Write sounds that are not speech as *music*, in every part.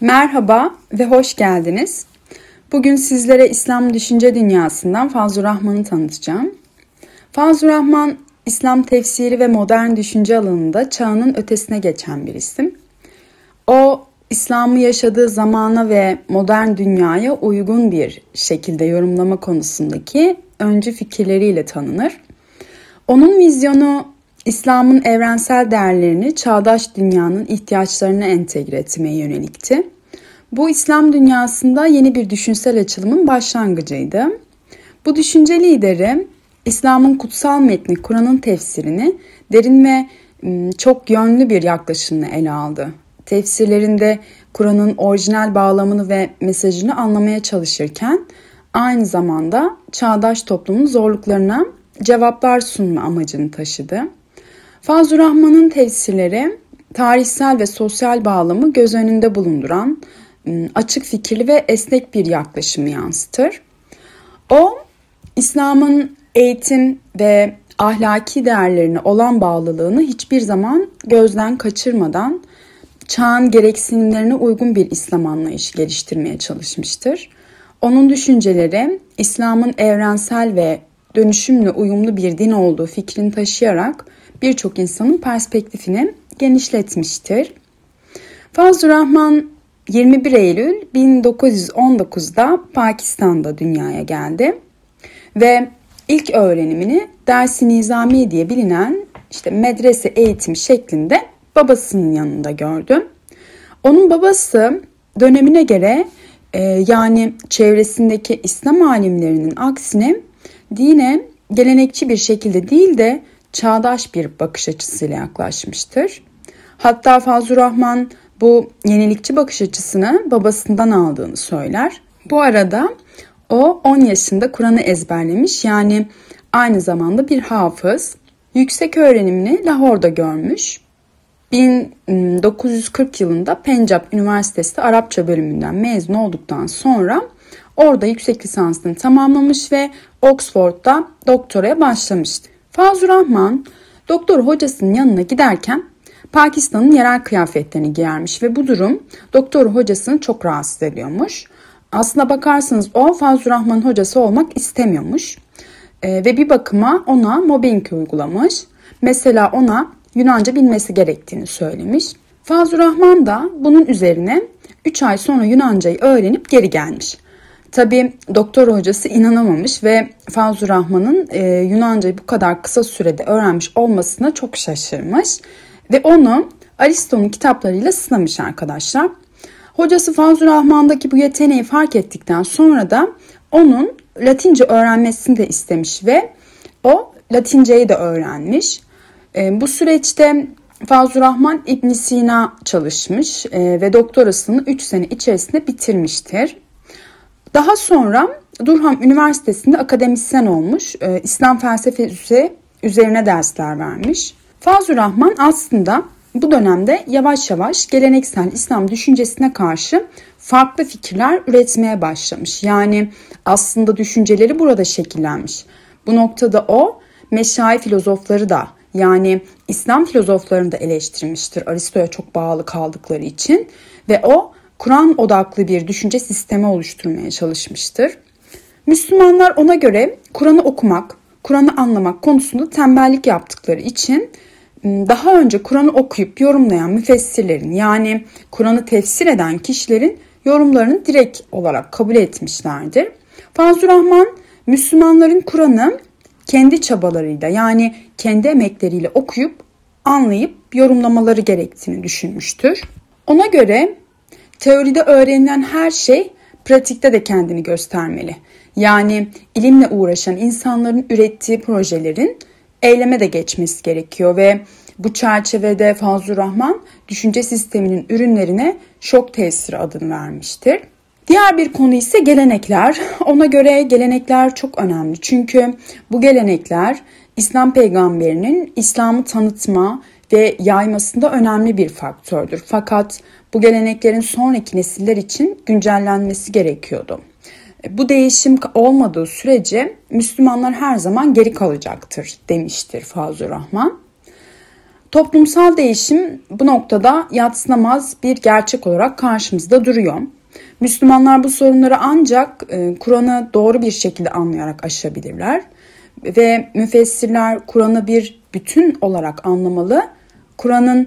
Merhaba ve hoş geldiniz. Bugün sizlere İslam düşünce dünyasından Fazıl Rahman'ı tanıtacağım. Fazıl Rahman, İslam tefsiri ve modern düşünce alanında çağının ötesine geçen bir isim. O, İslam'ı yaşadığı zamana ve modern dünyaya uygun bir şekilde yorumlama konusundaki öncü fikirleriyle tanınır. Onun vizyonu İslam'ın evrensel değerlerini çağdaş dünyanın ihtiyaçlarına entegre etmeye yönelikti. Bu İslam dünyasında yeni bir düşünsel açılımın başlangıcıydı. Bu düşünce lideri İslam'ın kutsal metni Kur'an'ın tefsirini derin ve çok yönlü bir yaklaşımla ele aldı. Tefsirlerinde Kur'an'ın orijinal bağlamını ve mesajını anlamaya çalışırken aynı zamanda çağdaş toplumun zorluklarına cevaplar sunma amacını taşıdı. Fazıl Rahman'ın tefsirleri tarihsel ve sosyal bağlamı göz önünde bulunduran ıı, açık fikirli ve esnek bir yaklaşımı yansıtır. O, İslam'ın eğitim ve ahlaki değerlerine olan bağlılığını hiçbir zaman gözden kaçırmadan çağın gereksinimlerine uygun bir İslam anlayışı geliştirmeye çalışmıştır. Onun düşünceleri İslam'ın evrensel ve dönüşümle uyumlu bir din olduğu fikrini taşıyarak birçok insanın perspektifini genişletmiştir. Fazıl Rahman 21 Eylül 1919'da Pakistan'da dünyaya geldi ve ilk öğrenimini dersi nizami diye bilinen işte medrese eğitimi şeklinde babasının yanında gördü. Onun babası dönemine göre e, yani çevresindeki İslam alimlerinin aksine dine gelenekçi bir şekilde değil de çağdaş bir bakış açısıyla yaklaşmıştır. Hatta Fazıl Rahman bu yenilikçi bakış açısını babasından aldığını söyler. Bu arada o 10 yaşında Kur'an'ı ezberlemiş yani aynı zamanda bir hafız. Yüksek öğrenimini Lahor'da görmüş. 1940 yılında Pencap Üniversitesi Arapça bölümünden mezun olduktan sonra orada yüksek lisansını tamamlamış ve Oxford'da doktoraya başlamıştı. Fazıl Rahman doktor hocasının yanına giderken Pakistan'ın yerel kıyafetlerini giyermiş ve bu durum doktor hocasını çok rahatsız ediyormuş. Aslına bakarsanız o Fazıl Rahman hocası olmak istemiyormuş. E, ve bir bakıma ona mobbing uygulamış. Mesela ona Yunanca bilmesi gerektiğini söylemiş. Fazıl Rahman da bunun üzerine 3 ay sonra Yunancayı öğrenip geri gelmiş. Tabi doktor hocası inanamamış ve Fazıl Rahman'ın e, Yunancayı bu kadar kısa sürede öğrenmiş olmasına çok şaşırmış. Ve onu Aristo'nun kitaplarıyla sınamış arkadaşlar. Hocası Fazıl Rahman'daki bu yeteneği fark ettikten sonra da onun Latince öğrenmesini de istemiş ve o Latinceyi de öğrenmiş. E, bu süreçte Fazıl Rahman İbn Sina çalışmış e, ve doktorasını 3 sene içerisinde bitirmiştir. Daha sonra Durham Üniversitesi'nde akademisyen olmuş, e, İslam felsefesi üzerine dersler vermiş. Fazıl Rahman aslında bu dönemde yavaş yavaş geleneksel İslam düşüncesine karşı farklı fikirler üretmeye başlamış. Yani aslında düşünceleri burada şekillenmiş. Bu noktada o meşai filozofları da yani İslam filozoflarını da eleştirmiştir Aristo'ya çok bağlı kaldıkları için ve o Kur'an odaklı bir düşünce sistemi oluşturmaya çalışmıştır. Müslümanlar ona göre Kur'an'ı okumak, Kur'an'ı anlamak konusunda tembellik yaptıkları için ıı, daha önce Kur'an'ı okuyup yorumlayan müfessirlerin yani Kur'an'ı tefsir eden kişilerin yorumlarını direkt olarak kabul etmişlerdir. Fazıl Rahman Müslümanların Kur'an'ı kendi çabalarıyla yani kendi emekleriyle okuyup anlayıp yorumlamaları gerektiğini düşünmüştür. Ona göre Teoride öğrenilen her şey pratikte de kendini göstermeli. Yani ilimle uğraşan insanların ürettiği projelerin eyleme de geçmesi gerekiyor ve bu çerçevede Fazıl Rahman düşünce sisteminin ürünlerine şok tesiri adını vermiştir. Diğer bir konu ise gelenekler. *laughs* Ona göre gelenekler çok önemli. Çünkü bu gelenekler İslam peygamberinin İslam'ı tanıtma ve yaymasında önemli bir faktördür. Fakat bu geleneklerin sonraki nesiller için güncellenmesi gerekiyordu. Bu değişim olmadığı sürece Müslümanlar her zaman geri kalacaktır demiştir Fazıl Rahman. Toplumsal değişim bu noktada yatsınamaz bir gerçek olarak karşımızda duruyor. Müslümanlar bu sorunları ancak e, Kur'an'ı doğru bir şekilde anlayarak aşabilirler. Ve müfessirler Kur'an'ı bir bütün olarak anlamalı. Kur'an'ın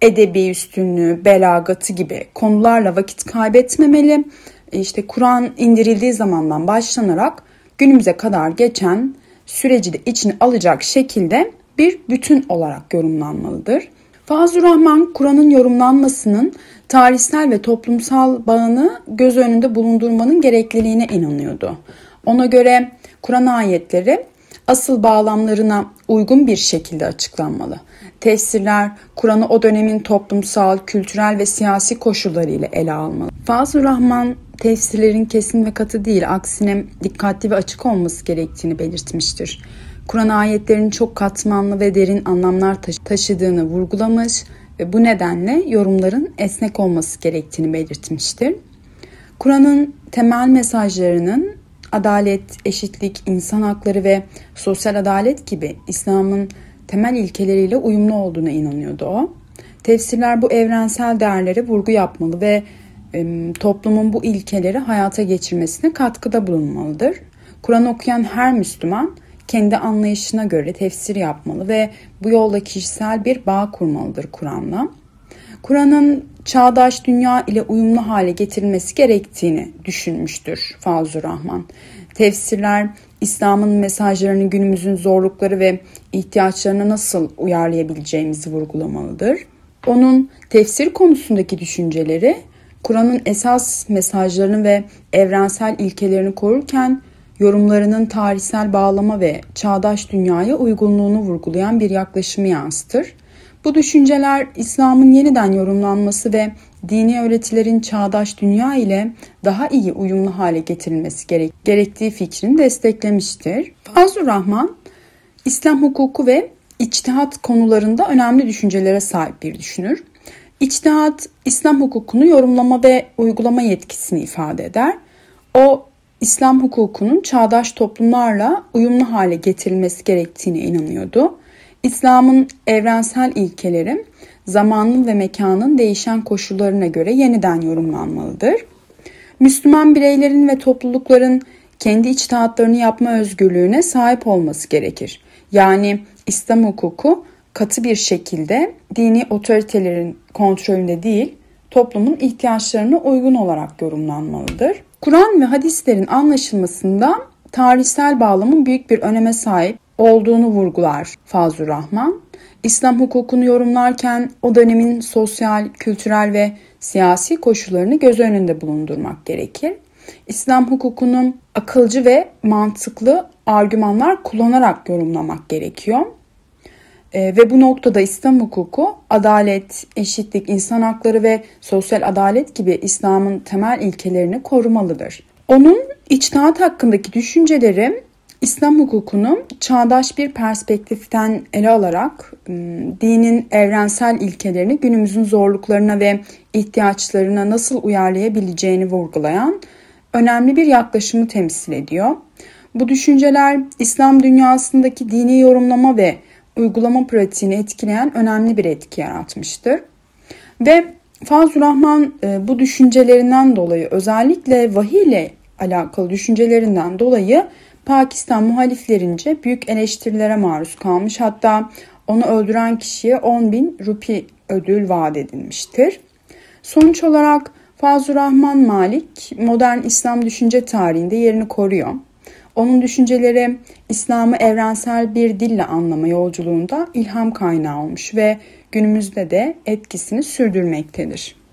edebi üstünlüğü, belagatı gibi konularla vakit kaybetmemeli. E, işte Kur'an indirildiği zamandan başlanarak günümüze kadar geçen süreci de içine alacak şekilde bir bütün olarak yorumlanmalıdır. Fazıl Rahman Kur'an'ın yorumlanmasının tarihsel ve toplumsal bağını göz önünde bulundurmanın gerekliliğine inanıyordu. Ona göre Kur'an ayetleri asıl bağlamlarına uygun bir şekilde açıklanmalı. Tefsirler Kur'an'ı o dönemin toplumsal, kültürel ve siyasi koşulları ile ele almalı. Fazıl Rahman tefsirlerin kesin ve katı değil, aksine dikkatli ve açık olması gerektiğini belirtmiştir. Kur'an ayetlerinin çok katmanlı ve derin anlamlar taşıdığını vurgulamış ve bu nedenle yorumların esnek olması gerektiğini belirtmiştir. Kur'an'ın temel mesajlarının adalet, eşitlik, insan hakları ve sosyal adalet gibi İslam'ın temel ilkeleriyle uyumlu olduğuna inanıyordu o. Tefsirler bu evrensel değerlere vurgu yapmalı ve e, toplumun bu ilkeleri hayata geçirmesine katkıda bulunmalıdır. Kur'an okuyan her Müslüman kendi anlayışına göre tefsir yapmalı ve bu yolda kişisel bir bağ kurmalıdır Kur'an'la. Kur'an'ın çağdaş dünya ile uyumlu hale getirilmesi gerektiğini düşünmüştür Fazıl Rahman. Tefsirler İslam'ın mesajlarını günümüzün zorlukları ve ihtiyaçlarına nasıl uyarlayabileceğimizi vurgulamalıdır. Onun tefsir konusundaki düşünceleri Kur'an'ın esas mesajlarını ve evrensel ilkelerini korurken yorumlarının tarihsel bağlama ve çağdaş dünyaya uygunluğunu vurgulayan bir yaklaşımı yansıtır. Bu düşünceler İslam'ın yeniden yorumlanması ve dini öğretilerin çağdaş dünya ile daha iyi uyumlu hale getirilmesi gerek gerektiği fikrini desteklemiştir. Fazıl Rahman, İslam hukuku ve içtihat konularında önemli düşüncelere sahip bir düşünür. İçtihat, İslam hukukunu yorumlama ve uygulama yetkisini ifade eder. O, İslam hukukunun çağdaş toplumlarla uyumlu hale getirilmesi gerektiğine inanıyordu. İslam'ın evrensel ilkeleri zamanın ve mekanın değişen koşullarına göre yeniden yorumlanmalıdır. Müslüman bireylerin ve toplulukların kendi içtihatlarını yapma özgürlüğüne sahip olması gerekir. Yani İslam hukuku katı bir şekilde dini otoritelerin kontrolünde değil, toplumun ihtiyaçlarına uygun olarak yorumlanmalıdır. Kur'an ve hadislerin anlaşılmasında tarihsel bağlamın büyük bir öneme sahip olduğunu vurgular Fazıl Rahman. İslam hukukunu yorumlarken o dönemin sosyal, kültürel ve siyasi koşullarını göz önünde bulundurmak gerekir. İslam hukukunun akılcı ve mantıklı argümanlar kullanarak yorumlamak gerekiyor. E, ve bu noktada İslam hukuku adalet, eşitlik, insan hakları ve sosyal adalet gibi İslam'ın temel ilkelerini korumalıdır. Onun içtihat hakkındaki düşünceleri İslam hukukunu çağdaş bir perspektiften ele alarak ıı, dinin evrensel ilkelerini günümüzün zorluklarına ve ihtiyaçlarına nasıl uyarlayabileceğini vurgulayan önemli bir yaklaşımı temsil ediyor. Bu düşünceler İslam dünyasındaki dini yorumlama ve uygulama pratiğini etkileyen önemli bir etki yaratmıştır. Ve Fazıl Rahman ıı, bu düşüncelerinden dolayı özellikle vahiy ile alakalı düşüncelerinden dolayı Pakistan muhaliflerince büyük eleştirilere maruz kalmış. Hatta onu öldüren kişiye 10 bin rupi ödül vaat edilmiştir. Sonuç olarak Fazıl Rahman Malik modern İslam düşünce tarihinde yerini koruyor. Onun düşünceleri İslam'ı evrensel bir dille anlama yolculuğunda ilham kaynağı olmuş ve günümüzde de etkisini sürdürmektedir.